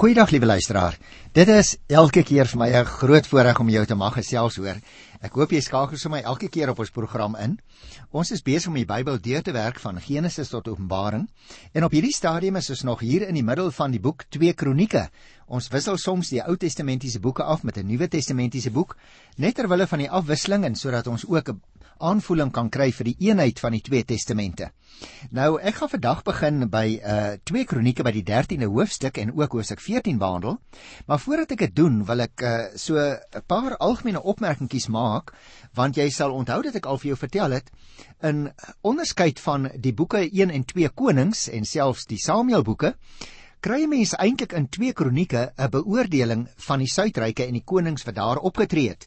Goeiedag liewe luisteraar. Dit is elke keer vir my 'n groot voorreg om jou te mag gesels hoor. Ek hoop jy skakel my elke keer op ons program in. Ons is besig om die Bybel deur te werk van Genesis tot Openbaring en op hierdie stadium is ons nog hier in die middel van die boek 2 Kronieke. Ons wissel soms die Ou Testamentiese boeke af met 'n Nuwe Testamentiese boek net ter wille van die afwisseling en sodat ons ook 'n aanvoeling kan kry vir die eenheid van die twee testamente. Nou ek gaan vandag begin by uh 2 Kronieke by die 13de hoofstuk en ook hoofstuk 14 behandel. Maar voordat ek dit doen, wil ek uh so 'n paar algemene opmerkingies maak want jy sal onthou dat ek al vir jou vertel het in onderskeid van die boeke 1 en 2 Konings en selfs die Samuel kry mense eintlik in 2 Kronieke 'n beoordeling van die suidryke en die konings wat daar opgetree het.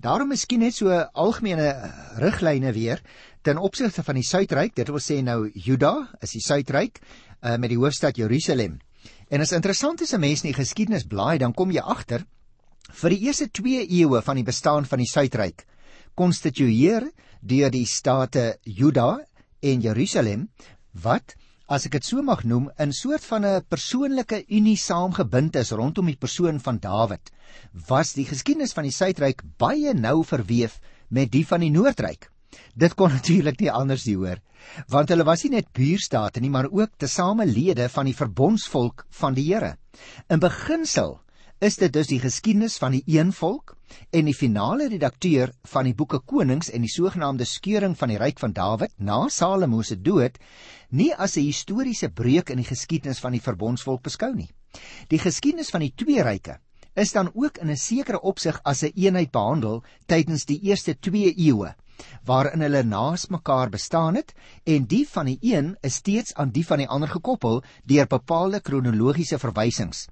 Daarom miskien net so algemene riglyne weer ten opsigte van die suidryk, dit wil sê nou Juda is die suidryk uh, met die hoofstad Jerusalem. En as interessant is 'n mens in die geskiedenis blaai, dan kom jy agter vir die eerste 2 eeue van die bestaan van die suidryk konstitueer deur die state Juda en Jerusalem wat as ek dit so mag noem, in soort van 'n persoonlike unie saamgebind is rondom die persoon van Dawid, was die geskiedenis van die Suidryk baie nou verweef met die van die Noordryk. Dit kon natuurlik nie anders nie hoor, want hulle was nie net buurstate nie, maar ook tesame lede van die verbondsvolk van die Here. In beginsel is dit dus die geskiedenis van die een volk en die finale redakteur van die boeke Konings en die sogenaamde skeuring van die ryk van Dawid na Salomo se dood nie as 'n historiese breuk in die geskiedenis van die verbondsvolk beskou nie. Die geskiedenis van die twee ryke is dan ook in 'n sekere opsig as 'n een eenheid behandel tydens die eerste 2 eeue waarin hulle naas mekaar bestaan het en die van die een is steeds aan die van die ander gekoppel deur bepaalde kronologiese verwysings.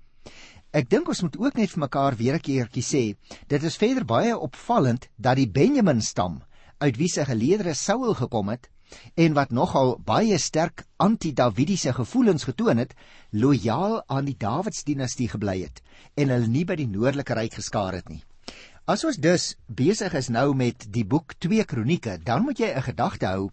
Ek dink ons moet ook net vir mekaar weer 'n keertjie sê, dit is verder baie opvallend dat die Benjamin stam uit wie se geleedere Saul gekom het en wat nogal baie sterk anti-Davidiese gevoelens getoon het, lojaal aan die Dawidsdinastie gebly het en hulle nie by die noordelike ryk geskaar het nie. As ons dus besig is nou met die boek 2 Kronieke, dan moet jy 'n gedagte hou.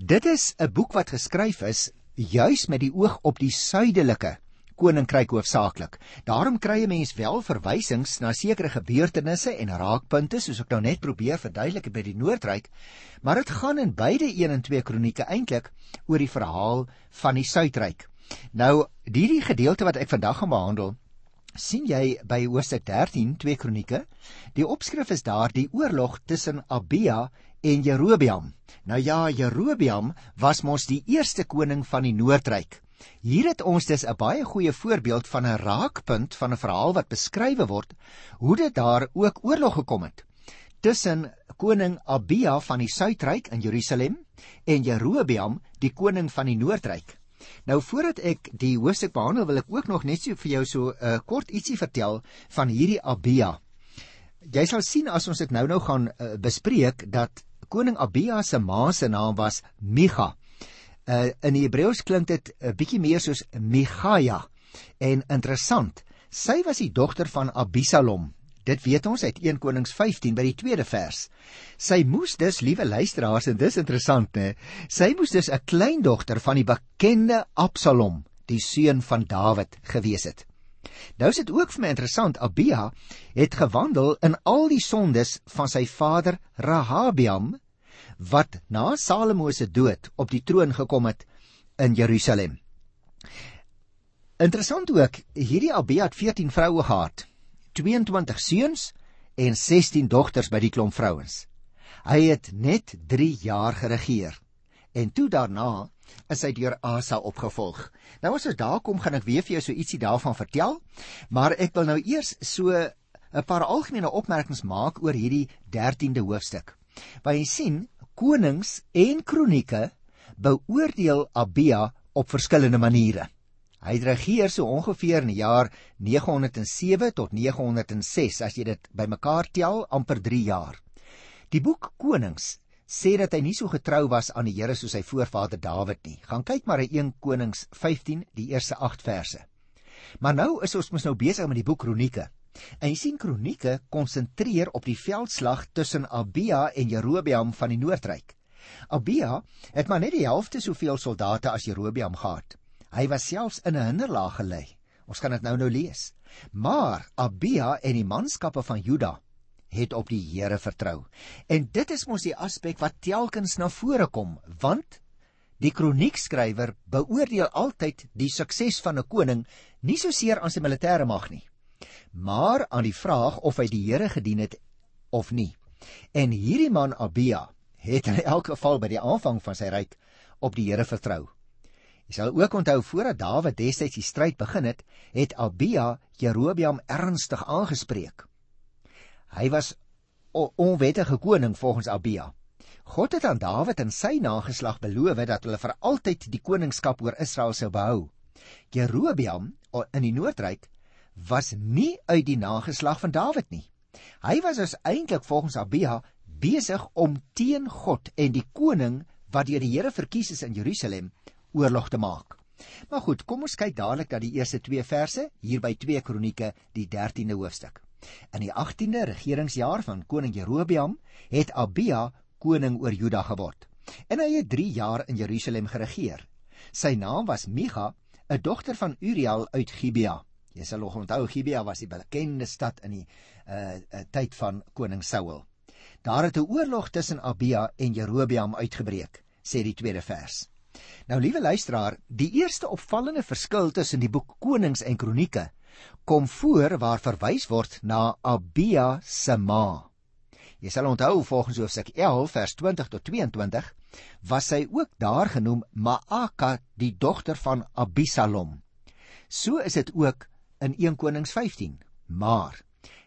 Dit is 'n boek wat geskryf is juis met die oog op die suidelike koninkryk hoofsaaklik. Daarom kry 'n mens wel verwysings na sekere gebeurtenisse en raakpunte soos ek nou net probeer verduidelik by die Noordryk, maar dit gaan in beide 1 en 2 Kronieke eintlik oor die verhaal van die Suidryk. Nou, hierdie gedeelte wat ek vandag gaan behandel, sien jy by hoofstuk 13 2 Kronieke. Die opskrif is daar die oorlog tussen Abia en Jerobeam. Nou ja, Jerobeam was mos die eerste koning van die Noordryk. Hier het ons dus 'n baie goeie voorbeeld van 'n raakpunt van 'n verhaal wat beskryf word hoe dit daar ook oorlog gekom het tussen koning Abia van die Suidryk in Jerusalem en Jerobeam die koning van die Noordryk. Nou voordat ek die hoofstuk behandel wil ek ook nog net so vir jou so 'n uh, kort ietsie vertel van hierdie Abia. Jy sal sien as ons dit nou nou gaan uh, bespreek dat koning Abia se ma se naam was Micha. Uh in die Hebreëus klink dit 'n uh, bietjie meer soos Michaia. En interessant, sy was die dogter van Abisalom. Dit weet ons uit 1 Konings 15 by die tweede vers. Sy moes dus, liewe luisteraars, en dis interessant, né? Sy moes dus 'n kleindogter van die bekende Absalom, die seun van Dawid, gewees het. Nou is dit ook vir my interessant, Abia het gewandel in al die sondes van sy vader Rahabiam wat na Salomo se dood op die troon gekom het in Jerusalem. Interessant ook, hierdie Abia het 14 vroue gehad, 22 seuns en 16 dogters by die klomp vrouens. Hy het net 3 jaar geregeer en toe daarna is hy deur Asa opgevolg. Nou as ons daar kom, gaan ek weer vir jou so ietsie daarvan vertel, maar ek wil nou eers so 'n paar algemene opmerkings maak oor hierdie 13de hoofstuk. Want jy sien, konings en kronieke beoordeel Abia op verskillende maniere. Hy het regeer so ongeveer in die jaar 907 tot 906 as jy dit bymekaar tel amper 3 jaar. Die boek Konings sê dat hy nie so getrou was aan die Here soos sy voorvader Dawid nie. Gaan kyk maar in 1 Konings 15 die eerste 8 verse. Maar nou is ons mos nou besig met die boek Kronieke. En jy sien kronieke konsentreer op die veldslag tussen Abia en Jerobeam van die Noordryk. Abia het maar net die helfte soveel soldate as Jerobeam gehad. Hy was selfs in 'n hinderlaag gelê. Ons gaan dit nou nou lees. Maar Abia en die manskappe van Juda het op die Here vertrou. En dit is mos die aspek wat telkens na vore kom, want die kroniekskrywer beoordeel altyd die sukses van 'n koning nie so seer aan sy militêre mag nie, maar aan die vraag of hy die Here gedien het of nie. En hierdie man Abia het in elk geval by die aanvang van sy ryk op die Here vertrou. Jy sal ook onthou voordat Dawid destyds die stryd begin het, het Abia Jerobeam ernstig aangespreek. Hy was onwettige koning volgens Abia. God het aan Dawid en sy nageslag beloof dat hulle vir altyd die koningskap oor Israel sou behou. Jerobeam in die Noordryk was nie uit die nageslag van Dawid nie. Hy was dus eintlik volgens Abia besig om teen God en die koning wat deur die Here verkies is in Jerusalem oorlog te maak. Maar goed, kom ons kyk dadelik na die eerste 2 verse hier by 2 Kronieke, die 13de hoofstuk. In die 18de regeringsjaar van koning Jerobeam het Abia koning oor Juda geword. En hy het 3 jaar in Jerusalem geregeer. Sy naam was Micha, 'n dogter van Uriel uit Gibea. Jy sal nog onthou Gibea was die bekende stad in die uh, uh tyd van koning Saul. Daar het 'n oorlog tussen Abia en Jerobeam uitgebreek, sê die tweede vers. Nou liewe luisteraar, die eerste opvallende verskil tussen die boek Konings en Kronieke kom voor waar verwys word na Abia se ma. Jy sal onthou volgens Hoofstuk 11 vers 20 tot 22 was sy ook daar genoem Maaka die dogter van Abisalom. So is dit ook in 1 Konings 15. Maar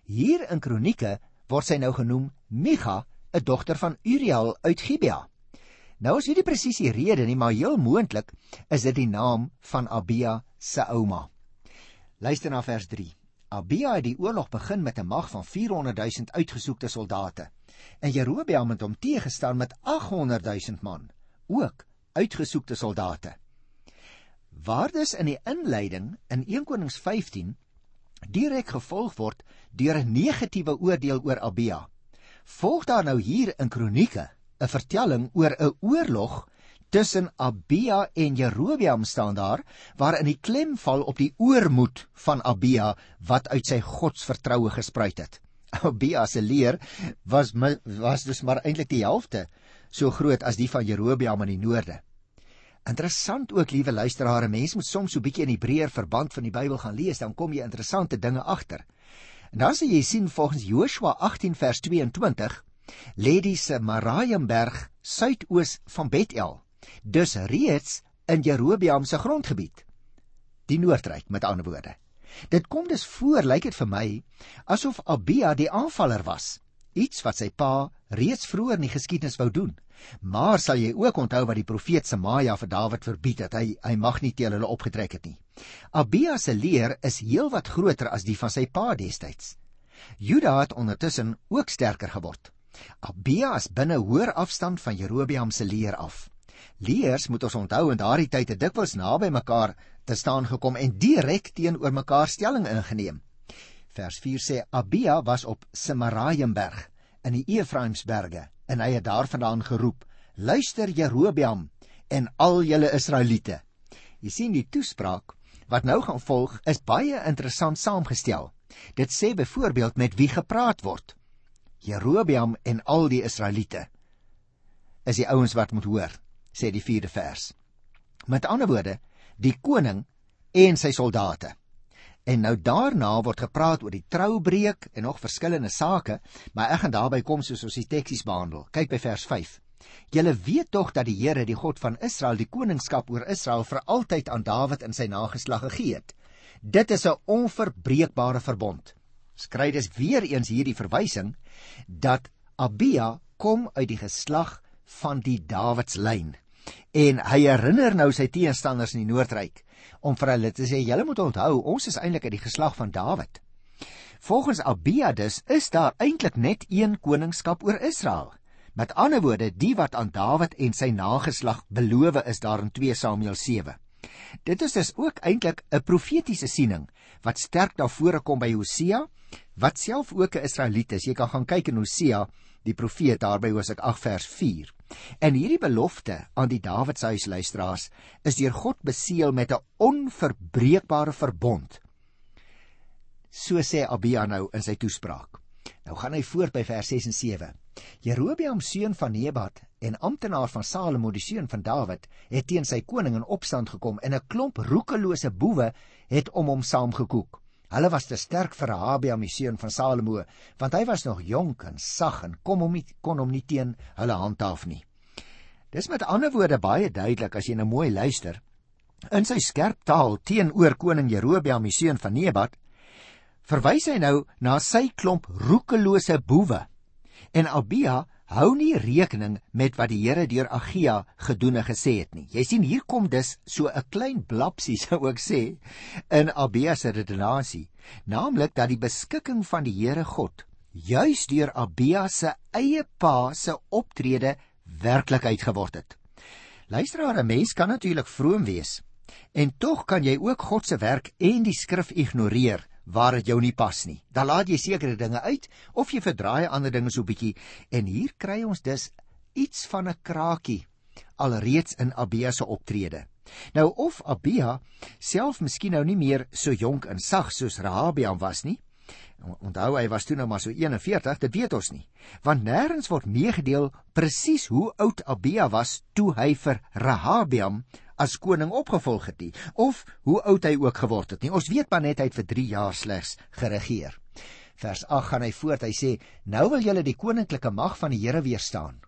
hier in Kronieke word sy nou genoem Micha, 'n dogter van Uriel uit Gibea. Nou is hierdie presies die rede nie, maar heel moontlik is dit die naam van Abia se ouma. Luister na vers 3. Abia het die oorlog begin met 'n mag van 400 000 uitgesoekte soldate. En Jerobeam het hom teëgestaan met 800 000 man, ook uitgesoekte soldate. Waar dus in die inleiding in 1 Konings 15 direk gevolg word deur 'n negatiewe oordeel oor Abia, volg daar nou hier in Kronieke 'n vertelling oor 'n oorlog tussen Abia en Jerobeam staan daar waarin die klem val op die oormoed van Abia wat uit sy godsvertroue gespruit het. Abia se leer was was dus maar eintlik die helfte so groot as die van Jerobeam in die noorde. Interessant ook, liewe luisteraars, mense moet soms so 'n bietjie in Hebreër verband van die Bybel gaan lees, dan kom jy interessante dinge agter. En dan sê jy sien volgens Joshua 18 vers 22 lê die Samariumberg suidoos van Bethel dus reeds in Jerobeam se grondgebied. Die Noordryk met ander woorde. Dit kom dus voor, lyk dit vir my, asof Abia die aanvaller was, iets wat sy pa reeds vroeër in die geskiedenis wou doen. Maar sal jy ook onthou wat die profeet Semaja vir Dawid verbied het, hy hy mag nie teen hulle opgetrek het nie. Abia se leer is heelwat groter as die van sy pa destyds. Juda het ondertussen ook sterker geword. Abia is binne hoër afstand van Jerobeam se leer af. Leers moet ons onthou in daardie tyd het dikwels naby mekaar te staan gekom en direk teenoor mekaar stelling ingeneem. Vers 4 sê Abia was op Semaraiemberg in die Efraimsberge en hy het daarvandaan geroep: "Luister Jerobeam en al julle Israeliete." Jy sien die toespraak wat nou gaan volg is baie interessant saamgestel. Dit sê byvoorbeeld met wie gepraat word. Jerobeam en al die Israeliete is die ouens wat moet hoor sê die 4de vers. Met ander woorde, die koning en sy soldate. En nou daarna word gepraat oor die troubreek en nog verskillende sake, maar ek gaan daarby kom soos ons die teksies behandel. Kyk by vers 5. Julle weet tog dat die Here, die God van Israel, die koningskap oor Israel vir altyd aan Dawid en sy nageslag gegee het. Dit is 'n onverbreekbare verbond. Skryf dus weer eens hierdie verwysing dat Abia kom uit die geslag van die Dawidslyn. En hy herinner nou sy teenstanders in die Noordryk om vir hulle te sê: "Julle moet onthou, ons is eintlik uit die geslag van Dawid." Volgens Abiadus is daar eintlik net een koningskap oor Israel. Met ander woorde, die wat aan Dawid en sy nageslag beloof is daar in 2 Samuel 7. Dit is dus ook eintlik 'n profetiese siening wat sterk na vore kom by Hosea, wat self ook 'n Israeliet is. Jy kan gaan kyk in Hosea, die profeet daar by Hosea 8 vers 4. En hierdie belofte aan die Dawidshuis luisteraars is deur God beseël met 'n onverbreekbare verbond So sê Abia nou in sy toespraak. Nou gaan hy voort by vers 6 en 7. Jerobeam seun van Nebat en amptenaar van Salomo die seun van Dawid het teen sy koning in opstand gekom en 'n klomp roekelose boewe het om hom saamgekoek. Hulle was te sterk vir Rehabeam die seun van Salomo, want hy was nog jonk en sag en kom hom nie kon hom nie teen hulle handhaaf nie. Dis met ander woorde baie duidelik as jy nou mooi luister. In sy skerp taal teenoor koning Jerobeam die seun van Nebat verwys hy nou na sy klomp roekelose boewe. En Abia hou nie rekening met wat die Here deur Agia gedoen en gesê het nie. Jy sien hier kom dus so 'n klein blapsie sou ek sê in Abia se redenasie, naamlik dat die beskikking van die Here God juis deur Abia se eie pa se optrede werklikheid geword het. Luisteraar, 'n mens kan natuurlik vroom wees en tog kan jy ook God se werk en die skrif ignoreer waar dit jou nie pas nie. Dan laat jy sekere dinge uit of jy verdraai ander dinge so bietjie en hier kry ons dus iets van 'n kraakie alreeds in Abia se optrede. Nou of Abia self miskien nou nie meer so jonk en sag soos Rahabiam was nie. Onthou hy was toe nou maar so 41, dit weet ons nie. Want nêrens word meegedeel presies hoe oud Abia was toe hy vir Rahabiam as koning opgevolg het nie of hoe oud hy ook geword het nie. Ons weet maar net hy het vir 3 jaar slegs geregeer. Vers 8 gaan hy voort. Hy sê: "Nou wil julle die koninklike mag van die Here weerstaan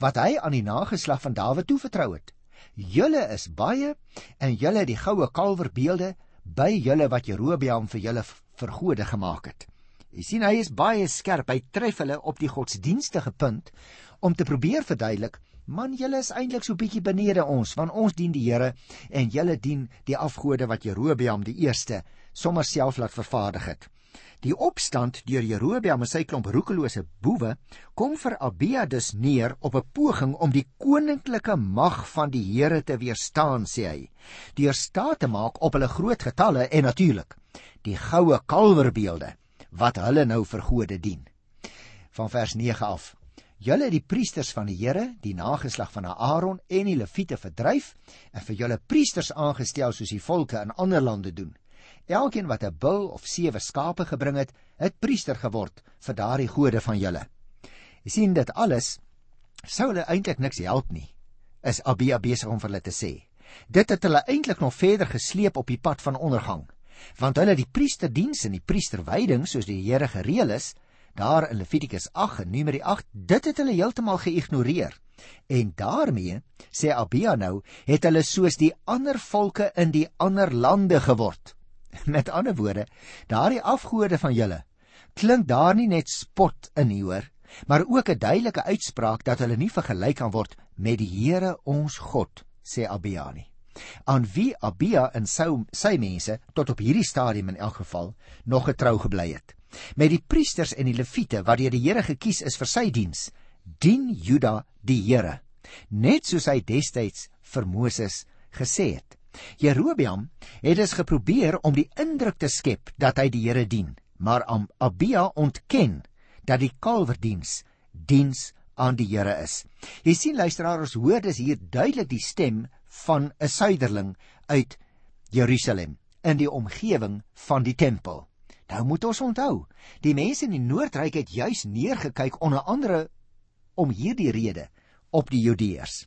wat hy aan die nageslag van Dawid toevertrou het. Julle is baie en julle die goue kalverbeelde by julle wat Jerobeam vir julle vergode gemaak het." Jy sien hy is baie skerp. Hy tref hulle op die godsdienstige punt om te probeer verduidelik Man, julle is eintlik so bietjie benede ons, want ons dien die Here en julle dien die afgode wat Jerobeam die eerste sommer self laat vervaardig het. Die opstand deur Jerobeam en sy klomp roekelose boewe kom vir Abia dus neer op 'n poging om die koninklike mag van die Here te weerstaan, sê hy. Deur staat te maak op hulle groot getalle en natuurlik die goue kalverbeelde wat hulle nou vir gode dien. Van vers 9 af Julle het die priesters van die Here, die nageslag van Aaron en die Lewiete verdryf en vir julle priesters aangestel soos die volke in ander lande doen. Elkeen wat 'n bul of sewe skape gebring het, het priester geword vir daardie gode van julle. Jy sien dit alles sou hulle eintlik niks help nie. Is Abia besig om vir hulle te sê. Dit het hulle eintlik nog verder gesleep op die pad van ondergang, want hulle die priesterdiens en die priesterwyding soos die Here gereël is, daar in Levitikus 8 en Numeri 8, dit het hulle heeltemal geïgnoreer. En daarmee, sê Abia nou, het hulle soos die ander volke in die ander lande geword. Met ander woorde, daardie afgode van julle klink daar nie net spot in nie hoor, maar ook 'n duidelike uitspraak dat hulle nie vergelyk kan word met die Here ons God, sê Abia nie. Aan wie Abia en sy sy mense tot op hierdie stadium in elk geval nog getrou gebly het met die priesters en die leviete wat deur die Here gekies is vir sy diens, dien Juda die Here, net soos hy destyds vir Moses gesê het. Jerobeam het dus geprobeer om die indruk te skep dat hy die Here dien, maar Abia ontken dat die kalverdiens diens aan die Here is. Jy sien luisteraars, ons hoor dis hier duidelik die stem van 'n suiderling uit Jerusalem in die omgewing van die tempel. Nou moet ons onthou, die mense in die Noordryk het juis neergekyk onder andere om hierdie rede op die Judeërs.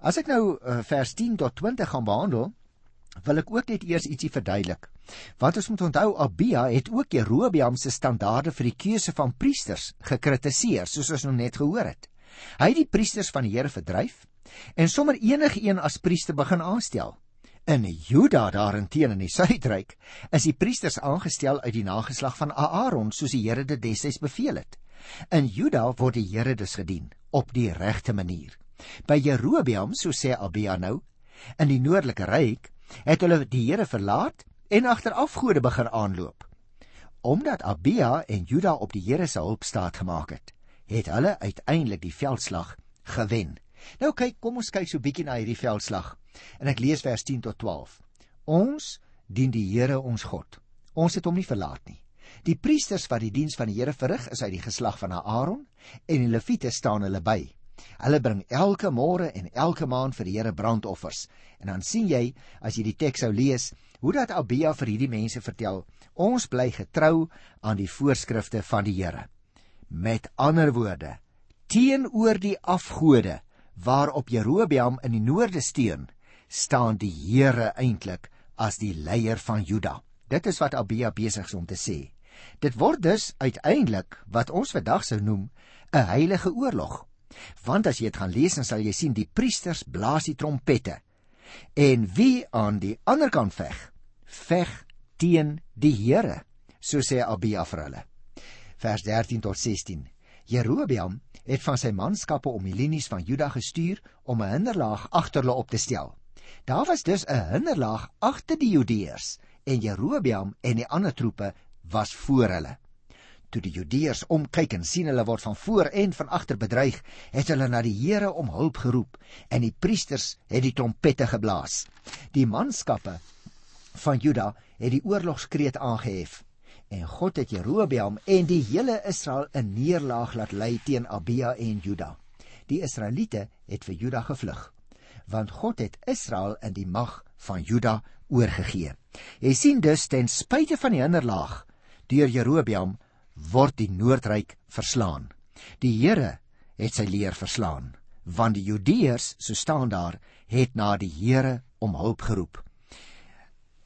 As ek nou uh, vers 10 tot 20 gaan behandel, wil ek ook net eers ietsie verduidelik. Want ons moet onthou Abia het ook Jerobeam se standaarde vir die keuse van priesters gekritiseer, soos ons nou net gehoor het. Hy het die priesters van die Here verdryf en sommer enige een as priester begin aanstel. In Juda daarenteen in die suidryk is die priesters aangestel uit die nageslag van Aaron soos die Here dit destyds beveel het. In Juda word die Here dus gedien op die regte manier. By Jerobeam, so sê Abia nou, in die noordelike ryk, het hulle die Here verlaat en agter afgode begin aanloop. Omdat Abia en Juda op die Here se hulp staat gemaak het, het hulle uiteindelik die veldslag gewen. Nou kyk, kom ons kyk so bietjie na hierdie veldslag. En ek lees vers 10 tot 12. Ons dien die Here ons God. Ons het hom nie verlaat nie. Die priesters wat die diens van die Here verrig, is uit die geslag van Aaron en die leviete staan hulle by. Hulle bring elke môre en elke maand vir die Here brandoffers. En dan sien jy, as jy die teks sou lees, hoe dat Abia vir hierdie mense vertel, ons bly getrou aan die voorskrifte van die Here. Met ander woorde, teenoor die afgode waarop Jerobeam in die noorde steun, staan die Here eintlik as die leier van Juda. Dit is wat Abia besig is om te sê. Dit word dus uiteindelik wat ons vandag sou noem 'n heilige oorlog. Want as jy dit gaan lees, dan sal jy sien die priesters blaas die trompette. En wie aan die ander kant veg, veg teen die Here, so sê Abia vir hulle. Vers 13 tot 16. Jerobeam het van sy manskappe om die linies van Juda gestuur om 'n hinderlaag agter hulle op te stel. Daar was dus 'n hinderlaag agter die Judeërs en Jerobeam en die ander troepe was voor hulle. Toe die Judeërs omkyk en sien hulle word van voor en van agter bedreig, het hulle na die Here om hulp geroep en die priesters het die trompette geblaas. Die manskappe van Juda het die oorlogskreet aangehef en God het Jerobeam en die hele Israel 'n neerlaag laat lei teen Abia en Juda. Die Israeliete het vir Juda gevlug, want God het Israel in die mag van Juda oorgegee. Jy sien dus ten spyte van die hinderlaag deur Jerobeam word die Noordryk verslaan. Die Here het sy leer verslaan, want die Judeërs, so staan daar, het na die Here om hulp geroep.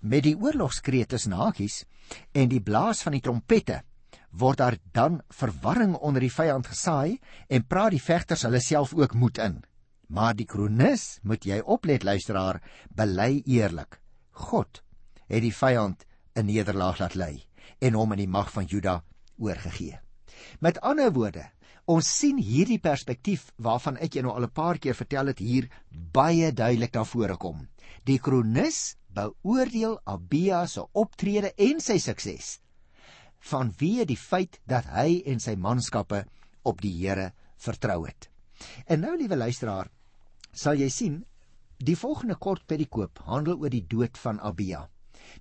Met die oorlogskreet tussen hakies en die blaas van die trompette word daar dan verwarring onder die vyand gesaai en praat die vegters hulle self ook moed in. Maar die kronikus, moet jy oplet luisteraar, bely eerlik. God het die vyand 'n nederlaag laat lei en hom in die mag van Juda oorgegee. Met ander woorde, ons sien hierdie perspektief waarvan ek jou nou al 'n paar keer vertel het hier baie duidelik na vore kom. Die kronikus beoordeel Abia se optrede en sy sukses vanweë die feit dat hy en sy manskappe op die Here vertrou het. En nou liewe luisteraar, sal jy sien die volgende kort perikoop handel oor die dood van Abia.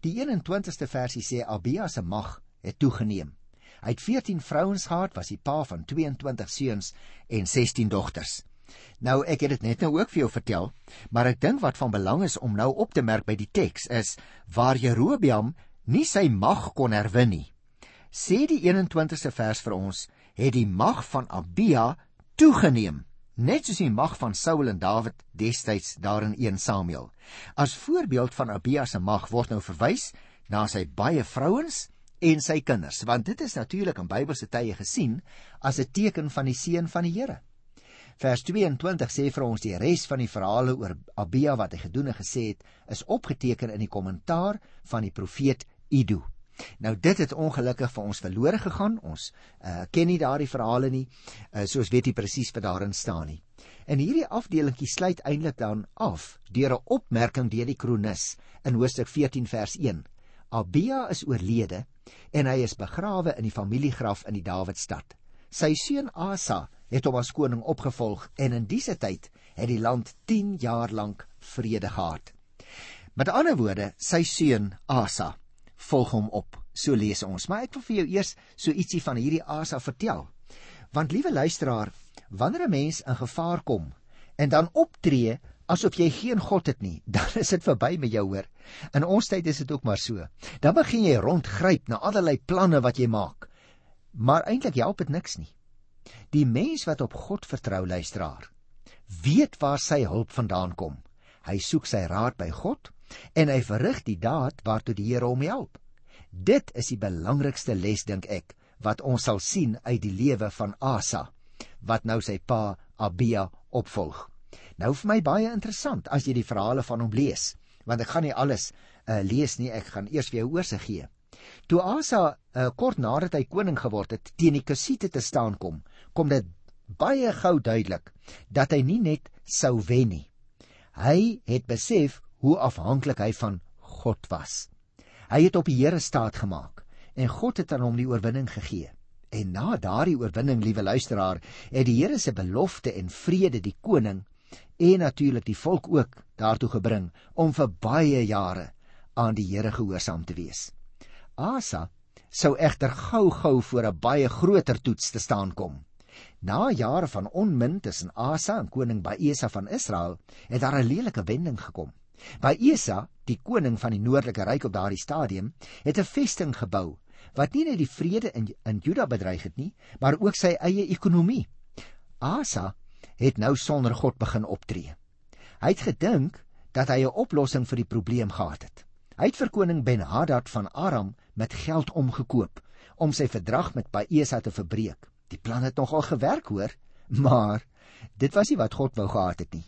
Die 21ste versie sê Abia se mag het toegeneem. Hy het 14 vrouens gehad, was die pa van 22 seuns en 16 dogters. Nou ek het dit net nou ook vir jou vertel, maar ek dink wat van belang is om nou op te merk by die teks is waar Jerobeam nie sy mag kon herwin nie. Sê die 21ste vers vir ons, het die mag van Abia toegeneem, net soos die mag van Saul en Dawid destyds daar in 1 Samuel. As voorbeeld van Abia se mag word nou verwys na sy baie vrouens en sy kinders, want dit is natuurlik in Bybelse tye gesien as 'n teken van die seën van die Here. Vers 22 sê vir ons die res van die verhale oor Abia wat hy gedoen en gesê het, is opgeteken in die kommentaar van die profeet Ido. Nou dit het ongelukkig vir ons verlore gegaan. Ons uh, ken nie daardie verhale nie, uh, soos weet jy presies wat daarin staan nie. En hierdie afdelingkie sluit eintlik dan af deur 'n opmerking deur die kronikus in Hoofstuk 14 vers 1. Abia is oorlede en hy is begrawe in die familiegraf in die Dawidstad. Sy seun Asa het hom as koning opgevolg en in dise tyd het die land 10 jaar lank vrede gehad. Met ander woorde, sy seun Asa volg hom op. So lees ons, maar ek wil vir jou eers so ietsie van hierdie Asa vertel. Want liewe luisteraar, wanneer 'n mens in gevaar kom en dan optree asof jy geen God het nie, dan is dit verby met jou hoor. In ons tyd is dit ook maar so. Dan begin jy rondgryp na allerlei planne wat jy maak. Maar eintlik help dit niks nie. Die mens wat op God vertrou, luisteraar, weet waar sy hulp vandaan kom. Hy soek sy raad by God en hy verrig die daad waartoe die Here hom help. Dit is die belangrikste les dink ek wat ons sal sien uit die lewe van Asa wat nou sy pa Abia opvolg. Nou vir my baie interessant as jy die verhale van hom lees, want ek gaan nie alles uh, lees nie, ek gaan eers vir jou oorsig gee. Toe Asa uh, kort nadat hy koning geword het, teen die Kusite te staan kom, kom dit baie gou duidelik dat hy nie net sou wen nie. Hy het besef hoe afhanklik hy van God was. Hy het op die Here staat gemaak en God het aan hom die oorwinning gegee. En na daardie oorwinning, liewe luisteraar, het die Here se belofte en vrede die koning en natuurlik die volk ook daartoe gebring om vir baie jare aan die Here gehoorsaam te wees. Asa sou egter gou-gou voor 'n baie groter toets te staan kom. Na jare van onmin tussen Asa en koning Baesa van Israel, het daar 'n lelike wending gekom. Baesa, die koning van die noordelike ryk op daardie stadium, het 'n vesting gebou wat nie net die vrede in in Juda bedreig het nie, maar ook sy eie ekonomie. Asa het nou sonder God begin optree. Hy het gedink dat hy 'n oplossing vir die probleem gehad het. Hy het vir koning Ben-Hadad van Aram met geld omgekoop om sy verdrag met Baesa te verbreek. Die plan het nogal gewerk, hoor, maar dit was nie wat God wou gehad het nie.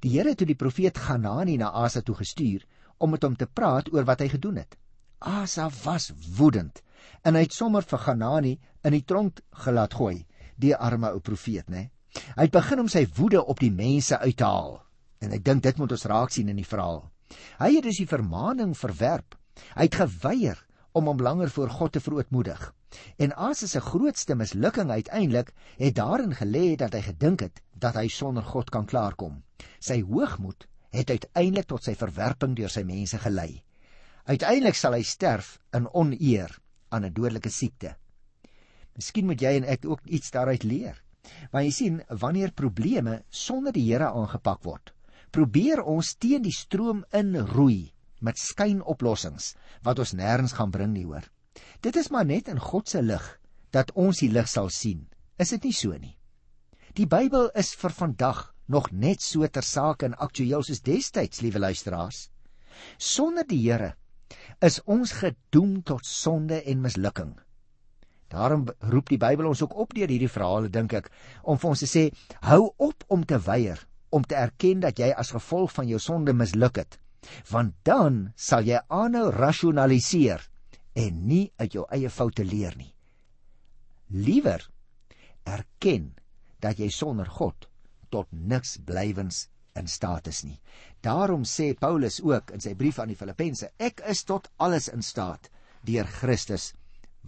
Die Here het toe die profeet Ganani na Asa toe gestuur om met hom te praat oor wat hy gedoen het. Asa was woedend en hy het sommer vir Ganani in die tronk gelaat gooi, die arme ou profeet, né? Hy het begin om sy woede op die mense uit te haal en ek dink dit moet ons raak sien in die verhaal. Hy het dus die vermaaning verwerp. Hy het geweier om hom langer voor God te verootmoedig. En Asa se grootste mislukking uiteindelik het daarin gelê dat hy gedink het dat hy sonder God kan klaarkom. Sy hoogmoed het uiteindelik tot sy verwerping deur sy mense gelei. Uiteindelik sal hy sterf in oneer aan 'n dodelike siekte. Miskien moet jy en ek ook iets daaruit leer. Want jy sien, wanneer probleme sonder die Here aangepak word, probeer ons teen die stroom inroei met skynoplossings wat ons nêrens gaan bring nie hoor. Dit is maar net in God se lig dat ons die lig sal sien. Is dit nie so nie? Die Bybel is vir vandag nog net so ter sake en aktueel soos destyds, liewe luisteraars. Sonder die Here is ons gedoem tot sonde en mislukking. Daarom roep die Bybel ons ook op deur hierdie verhale dink ek om vir ons te sê hou op om te weier om te erken dat jy as gevolg van jou sonde misluk het want dan sal jy aanhou rasionaliseer en nie uit jou eie foute leer nie. Liewer erken dat jy sonder God tot niks blywens in staat is nie. Daarom sê Paulus ook in sy brief aan die Filippense: Ek is tot alles in staat deur Christus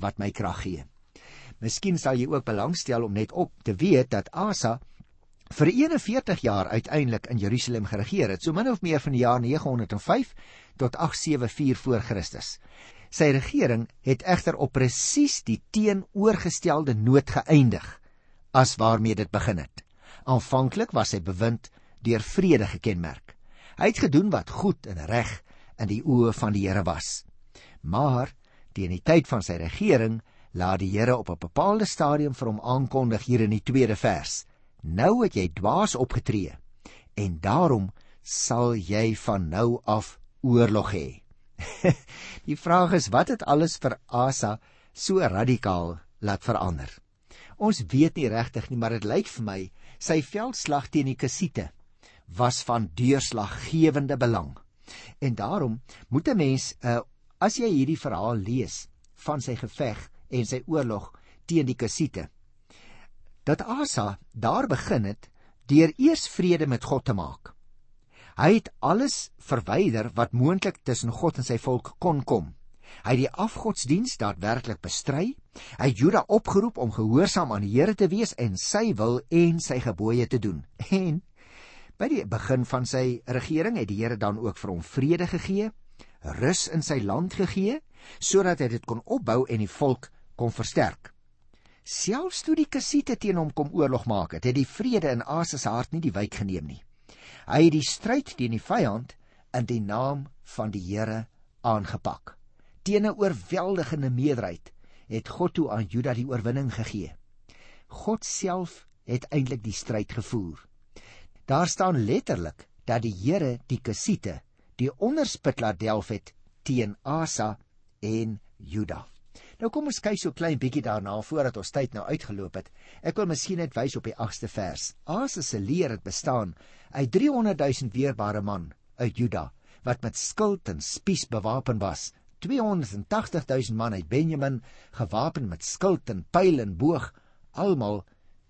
wat my krag gee. Miskien sal jy ook belangstel om net op te weet dat Asa vir 41 jaar uiteindelik in Jerusalem geregeer het, so min of meer van die jaar 905 tot 874 voor Christus. Sy regering het egter op presies die teenoorgestelde noot geëindig as waarmee dit begin het. Aanvanklik was sy bewind deur vrede gekenmerk. Hy het gedoen wat goed en reg in die oë van die Here was. Maar teen die tyd van sy regering laat die Here op 'n bepaalde stadium vir hom aankondig hier in die tweede vers: Nou het jy dwaas opgetree en daarom sal jy van nou af oorlog hê. die vraag is wat het alles vir Asa so radikaal laat verander? Ons weet nie regtig nie, maar dit lyk vir my sy veldslag teen die Kassiete was van deurslaggewende belang. En daarom moet 'n mens uh, as jy hierdie verhaal lees van sy geveg en sy oorlog teen die Kassiete dat Asa daar begin het deur eers vrede met God te maak. Hy het alles verwyder wat moontlik tussen God en sy volk kon kom. Hy het die afgodsdiens daadwerklik bestry. Hy het Juda opgeroep om gehoorsaam aan die Here te wees en sy wil en sy gebooie te doen. En by die begin van sy regering het die Here dan ook vir hom vrede gegee, rus in sy land gegee, sodat hy dit kon opbou en die volk kon versterk. Selfs toe die Kassiete teen hom kom oorlog maak het, het die vrede in Asa se hart nie die wyk geneem nie. Hy het die stryd teen die vyand in die naam van die Here aangepak. Teen 'n oorweldigende meerderheid het God toe aan Juda die oorwinning gegee. God self het eintlik die stryd gevoer. Daar staan letterlik dat die Here die Kassiete, die onderspit laat delf het teen Asa en Juda. Nou kom ons kyk so klein bietjie daarna voordat ons tyd nou uitgeloop het. Ek wil miskien net wys op die 8ste vers. Asa se leer het bestaan uit 300 000 weerbare man uit Juda wat met skild en spies bewapen was. 280 000 man uit Benjamin gewapen met skild en pyl en boog, almal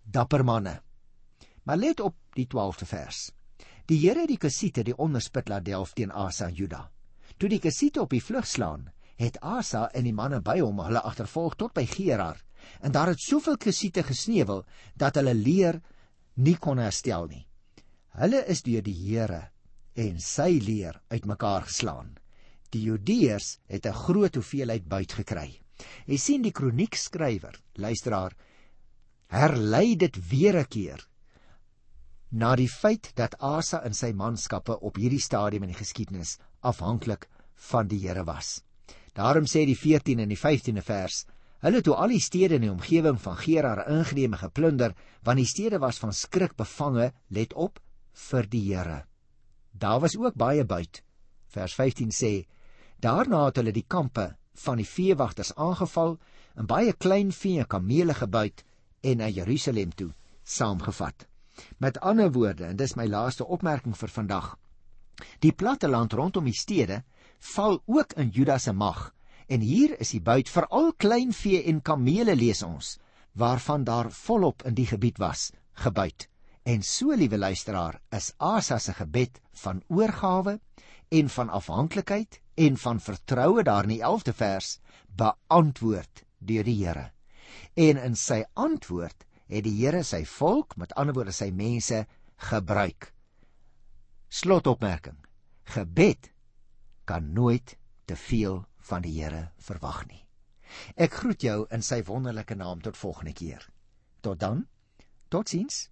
dapper manne. Maar let op die 12de vers. Die Here het die Kassiete die onderspit laat delf teen Asa en Juda. Toe die Kassiete op die vlug slaan, het Asa en die manne by hom hulle agtervolg tot by Gerar en daar het soveel gesiete gesneuwel dat hulle leer nie kon herstel nie. Hulle is deur die Here en sy leer uitmekaar geslaan. Die Judeërs het 'n groot hoeveelheid buit gekry. Jy sien die kroniekskrywer, luisteraar, herlei dit weer 'n keer na die feit dat Asa en sy manskappe op hierdie stadium in die geskiedenis afhanklik van die Here was. Daarom sê die 14 en die 15de vers: Hulle toe al die stede in die omgewing van Gerar ingeneem en geplunder, want die stede was van skrik bevange, let op vir die Here. Daar was ook baie buit. Vers 15 sê: Daarna het hulle die kampe van die veewagters aangeval en baie klein vee en kamele gebuit en na Jerusalem toe saamgevat. Met ander woorde, en dis my laaste opmerking vir vandag. Die platte land rondom die stede val ook in Juda se mag. En hier is die buit veral klein vee en kamele lees ons, waarvan daar volop in die gebied was, gebuit. En so liewe luisteraar, is Asa se gebed van oorgawe en van afhanklikheid en van vertroue daar in die 11de vers beantwoord deur die Here. En in sy antwoord het die Here sy volk, met ander woorde sy mense, gebruik. Slotopmerking. Gebed kan nooit te veel van die Here verwag nie. Ek groet jou in sy wonderlike naam tot volgende keer. Tot dan. Totsiens.